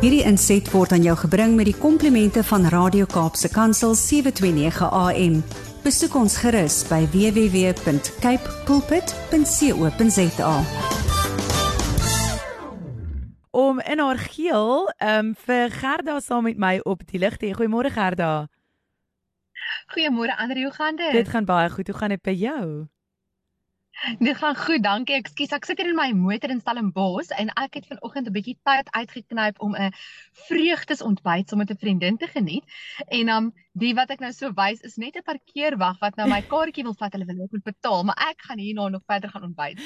Hierdie inset word aan jou gebring met die komplimente van Radio Kaapse Kansel 729 AM. Besoek ons gerus by www.cape pulpit.co.za. Om in haar geel, ehm um, vir Gerda saam met my op die lig te. Goeiemôre Gerda. Goeiemôre Andre, hoe gaan dit? Dit gaan baie goed. Hoe gaan dit by jou? Dit gaan goed, dankie. Ekskuus, ek sit hier in my motor in Stellenbosch en ek het vanoggend 'n bietjie tyd uitgeknyp om 'n vreugdesontbyt saam met 'n vriendin te geniet. En um die wat ek nou so wys is net 'n parkeerwag wat nou my kaartjie wil vat. Hulle wil moet betaal, maar ek gaan hierna nog verder gaan ontbyt.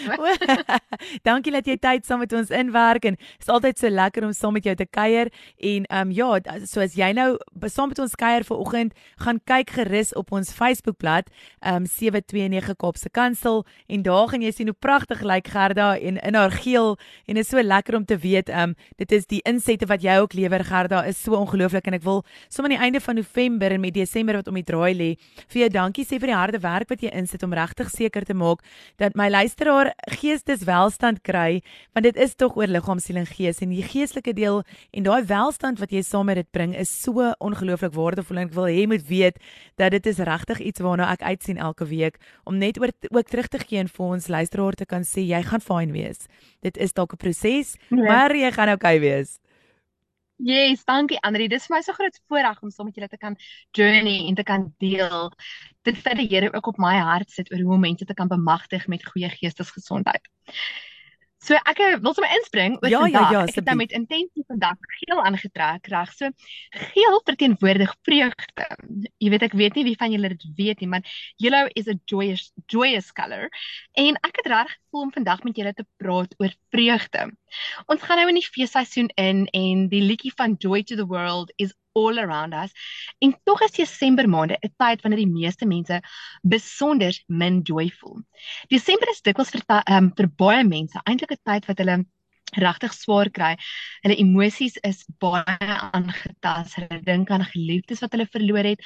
Dankie dat jy tyd saam met ons inwerk en is altyd so lekker om saam met jou te kuier en um ja, so as jy nou saam met ons kuier vanoggend, gaan kyk gerus op ons Facebookblad um 729 Kaapse Kansel en daar gaan jy sien hoe pragtig lyk Gerda en in haar geel en is so lekker om te weet um dit is die insette wat jy ook lewer Gerda is so ongelooflik en ek wil sommer aan die einde van November en met Desember wat om die draai lê vir jou dankie sê vir die harde werk wat jy insit om regtig seker te maak dat my luisteraar geesteswelstand kry want dit is tog oor liggaam siel en gees en die geestelike deel en daai welstand wat jy saam met dit bring is so ongelooflik waardevol en ek wil hê moet weet dat dit is regtig iets waarna ek uitsien elke week om net oor ook terug te gee en vir ons luisteraar te kan sê jy gaan fyn wees. Dit is dalk 'n proses, ja. maar jy gaan okay wees. Yes, dankie Andri. Dis vir my so groot voorreg om saam met julle te kan journey en te kan deel. Dit vir die Here ook op my hart sit oor hoe om mense te kan bemagtig met goeie geestesgesondheid. So ek wil sommer inspring oor ja, vandag. Ja, ja, ek het nou met intensie vandag geel aangetrek, reg? So geel verteenwoordig vreugde. Jy weet ek weet nie wie van julle dit weet nie, maar yellow is a joyous joyous color. En ek het reg gevoel om vandag met julle te praat oor vreugde. Ons gaan nou in die feesseisoen in en die liedjie van Joy to the World is all around us. En tog is Desember maande 'n tyd wanneer die meeste mense besonder min joy voel. Desember is dikwels vir um, vir baie mense eintlik 'n tyd wat hulle regtig swaar kry. Hulle emosies is baie aangetast. Hulle dink aan geliefdes wat hulle verloor het.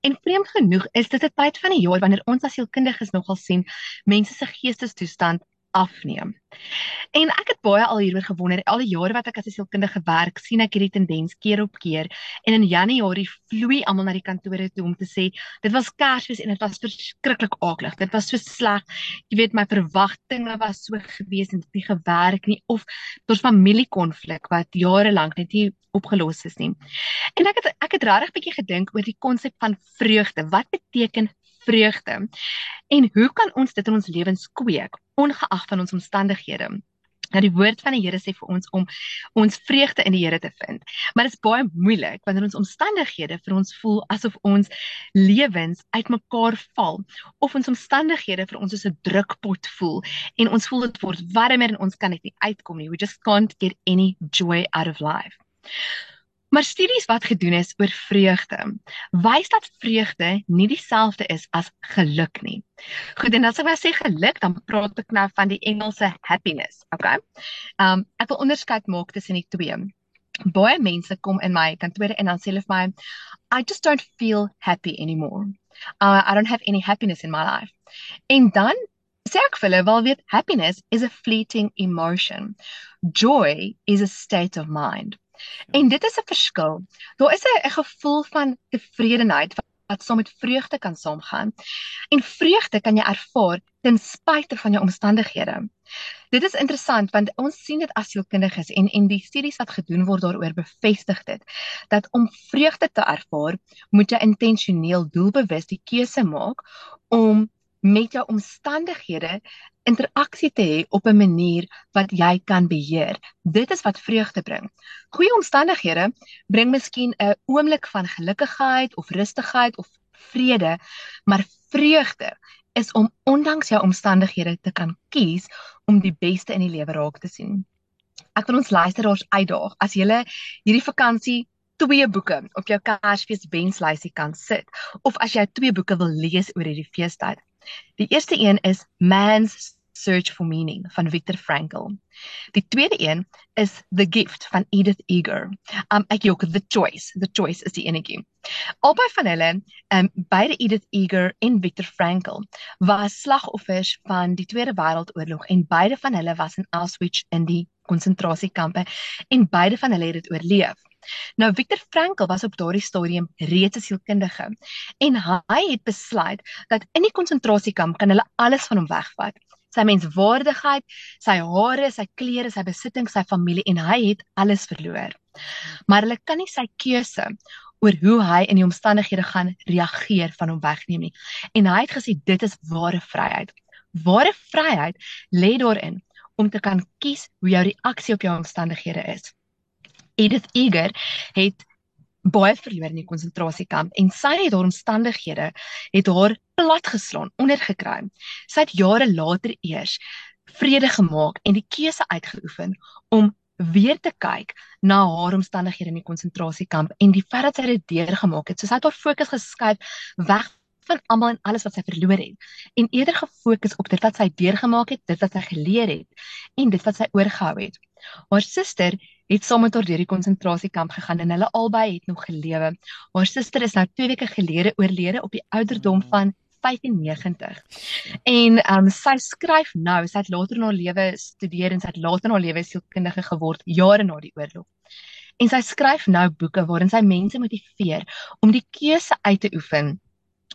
En vreemd genoeg is dit 'n tyd van die jaar wanneer ons as sielkundiges nogal sien mense se geestestoestand afneem. En ek het baie al hieroor gewonder. Al die jare wat ek as 'n sielkundige werk, sien ek hierdie tendens keer op keer. En in Januarie vloei almal na die kantore toe om te sê dit was Kersfees en dit was verskriklik aaklig. Dit was so sleg. Jy weet my verwagtinge was so gewees en dit het nie gewerk nie of daar's familiekonflik wat jare lank net nie opgelos is nie. En ek het ek het regtig bietjie gedink oor die konsep van vreugde. Wat beteken vreugde? En hoe kan ons dit in ons lewens kweek ongeag van ons omstandighede? Nou die woord van die Here sê vir ons om ons vreugde in die Here te vind. Maar dit is baie moeilik wanneer ons omstandighede vir ons voel asof ons lewens uitmekaar val of ons omstandighede vir ons soos 'n drukpot voel en ons voel dit word warmer en ons kan net nie uitkom nie. We just can't get any joy out of life. Maar studies wat gedoen is oor vreugde, wys dat vreugde nie dieselfde is as geluk nie. Goed, en as ek nou sê geluk, dan praat ek nou van die Engelse happiness, okay? Um ek wil onderskeid maak tussen die twee. Baie mense kom in my kantoor en dan sê hulle vir my, I just don't feel happy anymore. Uh, I don't have any happiness in my life. En dan sê ek vir hulle, wel weet, happiness is a fleeting emotion. Joy is a state of mind. En dit is 'n verskil. Daar is 'n gevoel van tevredenheid wat saam met vreugde kan saamgaan. En vreugde kan jy ervaar ten spyte van jou omstandighede. Dit is interessant want ons sien dit as sielkundiges en en die studies wat gedoen word daaroor bevestig dit dat om vreugde te ervaar, moet jy intentioneel doelbewus die keuse maak om met jou omstandighede interaksie te hê op 'n manier wat jy kan beheer. Dit is wat vreugde bring. Goeie omstandighede bring miskien 'n oomblik van gelukkigheid of rustigheid of vrede, maar vreugde is om ondanks jou omstandighede te kan kies om die beste in die lewe raak te sien. Ek wil ons luisteraars uitdaag as jy hierdie vakansie twee boeke op jou Kersfees wenslysie kan sit of as jy twee boeke wil lees oor hierdie feestyd. Die eerste een is Man's Search for Meaning van Viktor Frankl. Die tweede een is The Gift van Edith Eger. Um ek jok The Choice. The Choice is die enetjie. Albei van hulle, um beide Edith Eger en Viktor Frankl, was slagoffers van die Tweede Wêreldoorlog en beide van hulle was in Auschwitz in die konsentrasiekampe en beide van hulle het dit oorleef. Nou Viktor Frankl was op daardie stadium reeds 'n sielkundige en hy het besluit dat in die konsentrasiekamp kan hulle alles van hom wegvat. Sy menswaardigheid, sy hare, sy klere, sy besittings, sy familie en hy het alles verloor. Maar hulle kan nie sy keuse oor hoe hy in die omstandighede gaan reageer van hom wegneem nie. En hy het gesê dit is ware vryheid. Ware vryheid lê daarin om te kan kies hoe jou reaksie op jou omstandighede is. Edith Eger het baie verloor in die konsentrasiekamp en sy het haar omstandighede het haar platgeslaan, ondergekry. Sy het jare later eers vrede gemaak en die keuse uitgeoefen om weer te kyk na haar omstandighede in die konsentrasiekamp en die feit dat sy dit deurgemaak het. So sy het haar fokus geskuif weg van almal en alles wat sy verloor het en eerder gefokus op dit wat sy deurgemaak het, dit wat sy geleer het en dit wat sy oorgehou het. Haar suster het saam met haar deur die konsentrasiekamp gegaan en hulle albei het nog gelewe. Haar suster is nou 2 weke gelede oorlede op die ouderdom van 95. En ehm um, sy skryf nou, sy het later in haar lewe studeer en sy het later in haar lewe sielkundige geword jare na die oorlog. En sy skryf nou boeke waarin sy mense motiveer om die keuse uit te oefen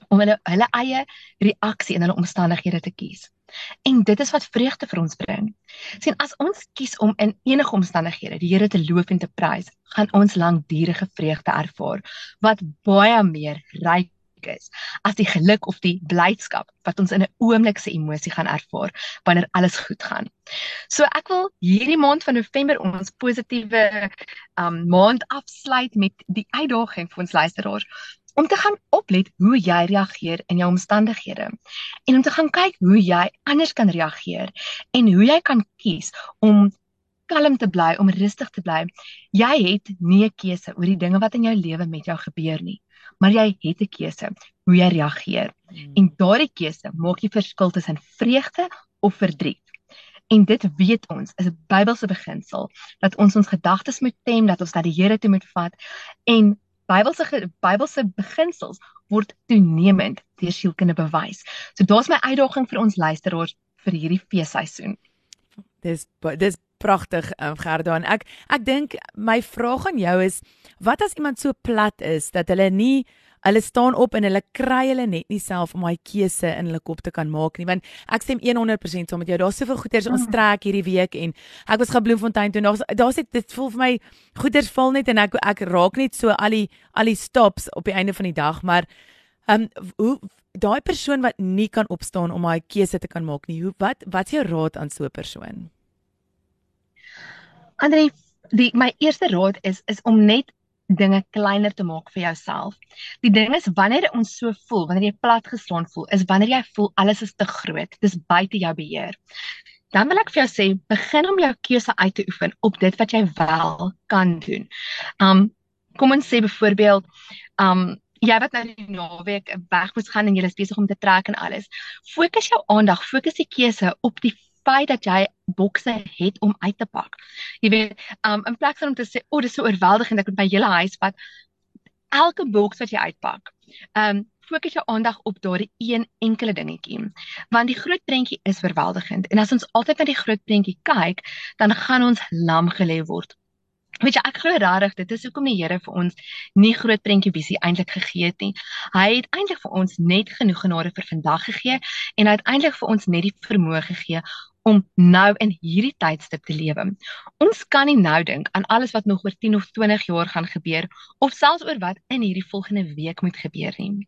om hulle hulle eie reaksie in hulle omstandighede te kies. En dit is wat vreugde vir ons bring. sien as ons kies om in enige omstandighede die Here te loof en te prys, gaan ons langdurige vreugde ervaar wat baie meer ryk is as die geluk of die blydskap wat ons in 'n oomblik se emosie gaan ervaar wanneer alles goed gaan. So ek wil hierdie maand van November ons positiewe um maand afsluit met die uitdaging vir ons luisteraars om te gaan oplet hoe jy reageer in jou omstandighede en om te gaan kyk hoe jy anders kan reageer en hoe jy kan kies om kalm te bly, om rustig te bly. Jy het nie 'n keuse oor die dinge wat in jou lewe met jou gebeur nie, maar jy het 'n keuse hoe jy reageer. Hmm. En daardie keuse maak die verskil tussen vreugde of verdriet. En dit weet ons is 'n Bybelse beginsel dat ons ons gedagtes moet tem, dat ons na die Here toe moet vat en Bybelse Bybelse beginsels word toenemend deur sielkunde bewys. So daar's my uitdaging vir ons luisteraars vir hierdie feesseisoen. Dis dis pragtig um, Gerda en ek ek dink my vraag aan jou is wat as iemand so plat is dat hulle nie hulle staan op en hulle kry hulle net nie self om daai keuse in hulle kop te kan maak nie want ek stem 100% saam met jou daar's soveel goeders ons mm. trek hierdie week en ek was gaan Bloemfontein toe daar's daar's dit dit voel vir my goeders val net en ek ek raak net so al die al die stops op die einde van die dag maar ehm um, hoe daai persoon wat nie kan opstaan om daai keuse te kan maak nie hoe wat wat is jou raad aan so 'n persoon Andre die my eerste raad is is om net dinge kleiner te maak vir jouself. Die ding is wanneer ons so voel, wanneer jy plat geslaan voel, is wanneer jy voel alles is te groot, dis buite jou beheer. Dan wil ek vir jou sê, begin om jou keuse uit te oefen op dit wat jy wel kan doen. Um kom ons sê byvoorbeeld, um jy wat nou die naweek weg moet gaan en jy is besig om te trek en alles. Fokus jou aandag, fokus die keuse op die feit dat jy bokse het om uit te pak. Jy weet, um in plaas van om te sê, "O, oh, dis so oorweldigend ek moet my hele huis vat." Elke boks wat jy uitpak, um fokus jou aandag op daardie een enkele dingetjie. Want die groot prentjie is oorweldigend en as ons altyd na die groot prentjie kyk, dan gaan ons lam gelê word. Weet jy, ek glo regtig dit is hoekom die Here vir ons nie groot prentjie visie eintlik gegee het nie. Hy het eintlik vir ons net genoeg genade vir vandag gegee en hy het eintlik vir ons net die vermoë gegee om nou in hierdie tydstip te lewe. Ons kan nie nou dink aan alles wat nog oor 10 of 20 jaar gaan gebeur of selfs oor wat in hierdie volgende week moet gebeur nie.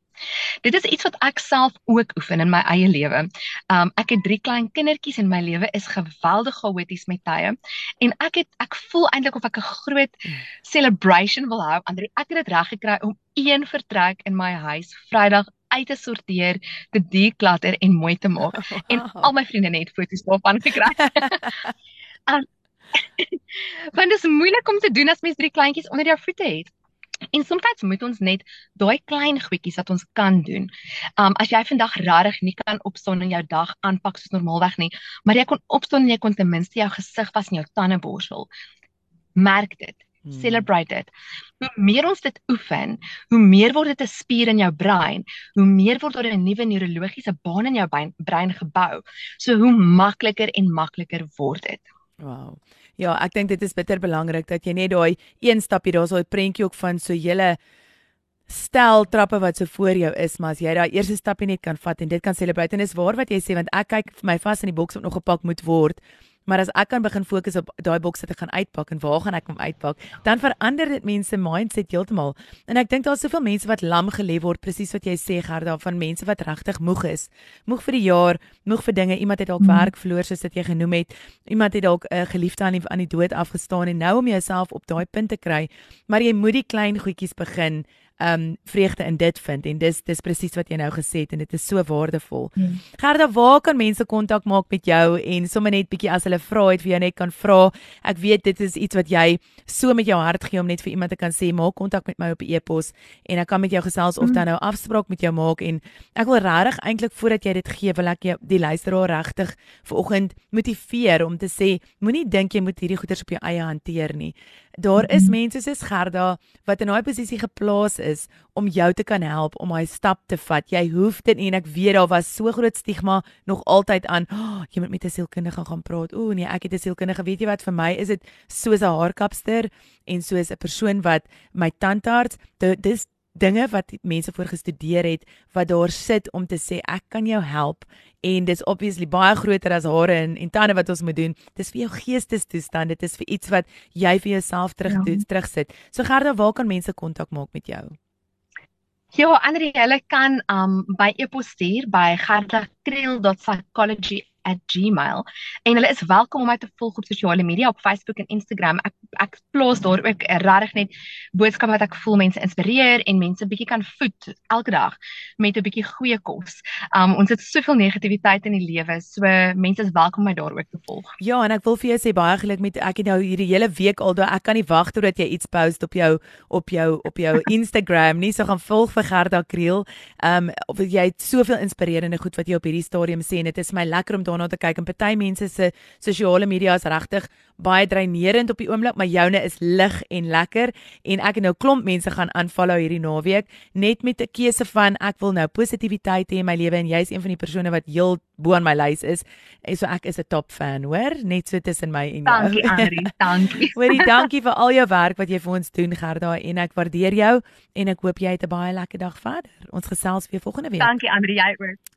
Dit is iets wat ek self ook oefen in my eie lewe. Um ek het drie klein kindertjies en my lewe is geweldig chaoties met tye en ek het ek voel eintlik of ek 'n groot celebration wil hou. Ander ek het dit reg gekry om een vertrek in my huis Vrydag uit te sorteer, te deklatter en mooi te maak. En al my vriende het foto's daarvan gekry. um, want dit is moeilik om te doen as mens drie kleintjies onder jou voete het. En soms moet ons net daai klein goedjies wat ons kan doen. Um as jy vandag regtig nie kan opstaan en jou dag aanpak soos normaalweg nie, maar jy kon opstaan en jy kon ten minste jou gesig was en jou tande borsel. Merk dit. Hmm. Celebrate dit. Hoe meer ons dit oefen, hoe meer word dit 'n spier in jou brein, hoe meer word daar 'n nuwe neurologiese baan in jou brein, brein gebou. So hoe makliker en makliker word dit. Wow. Ja, ek dink dit is bitter belangrik dat jy net daai een stapie daar's daai prentjie ook van so julle stel trappe wat so voor jou is, maar as jy daai eerste stapie net kan vat en dit kan celebrate en dis waar wat jy sê want ek kyk vir my vas in die boks wat nog gepak moet word. Maar as ek kan begin fokus op daai boks wat ek gaan uitpak en waar gaan ek hom uitpak, dan verander dit mense mindset heeltemal. En ek dink daar's soveel mense wat lam gelê word, presies wat jy sê Gerda, van mense wat regtig moeg is. Moeg vir die jaar, moeg vir dinge. Iemand het dalk mm. werk verloor soos dit jy genoem het. Iemand het dalk 'n uh, geliefde aan die aan die dood afgestaan en nou om jouself op daai punt te kry, maar jy moet die klein goedjies begin um vreugde in dit vind en dis dis presies wat jy nou gesê het en dit is so waardevol. Hmm. Gerda, waar kan mense kontak maak met jou en sommer net bietjie as hulle vra het vir jou net kan vra. Ek weet dit is iets wat jy so met jou hart gee om net vir iemand te kan sê maak kontak met my op e-pos en ek kan met jou gesels of dan nou afspraak met jou maak en ek wil regtig eintlik voordat jy dit gee wil ek jou die luisteraar regtig vanoggend motiveer om te sê moenie dink jy moet hierdie goeders op jou eie hanteer nie. Daar is mense soos Gerda wat in daai posisie geplaas is om jou te kan help om daai stap te vat. Jy hoef dit nie en ek weet daar was so groot stigma nog altyd aan. Oh, jy moet met 'n sielkundige gaan praat. Ooh nee, ek het 'n sielkundige. Weet jy wat vir my is dit soos 'n haarkapster en soos 'n persoon wat my tandarts. Dis dinge wat mense voorgestudeer het wat daar sit om te sê ek kan jou help en dis obviously baie groter as hare en, en tande wat ons moet doen. Dis vir jou geestestoestand, dit is vir iets wat jy vir jouself terug ja. doen, terugsit. So Gerda, waar kan mense kontak maak met jou? Ja, Andri, hulle kan um by e-pos stuur by gardakriel.psychology at gmail en hulle is welkom om my te volg op sosiale media op Facebook en Instagram. Ek ek plaas daar ook regtig net boodskappe wat ek voel mense inspireer en mense bietjie kan voed elke dag met 'n bietjie goeie kos. Um ons het soveel negativiteit in die lewe, so mense is welkom om my daar ook te volg. Ja, en ek wil vir jou sê baie geluk met ek het nou hierdie hele week al daar ek kan nie wag totdat jy iets post op jou op jou op jou Instagram nie. So gaan volg vir Gerda Kriel. Um of jy het soveel inspirerende goed wat jy op hierdie stadium sê en dit is my lekker om daarna te kyk en party mense se sosiale media is regtig baie dreinerend op die oomblik, maar joune is lig en lekker en ek en nou klomp mense gaan aanfollow hierdie naweek net met 'n keuse van ek wil nou positiwiteit hê in my lewe en jy's een van die persone wat heel bo aan my lys is. So ek is 'n top fan, hoor, net so tussen my en jou. Dankie Andri, dankie. Hoorie, dankie vir al jou werk wat jy vir ons doen Gerda en ek waardeer jou en ek hoop jy het 'n baie lekker dag verder. Ons gesels weer volgende week. Dankie Andri, jy ook.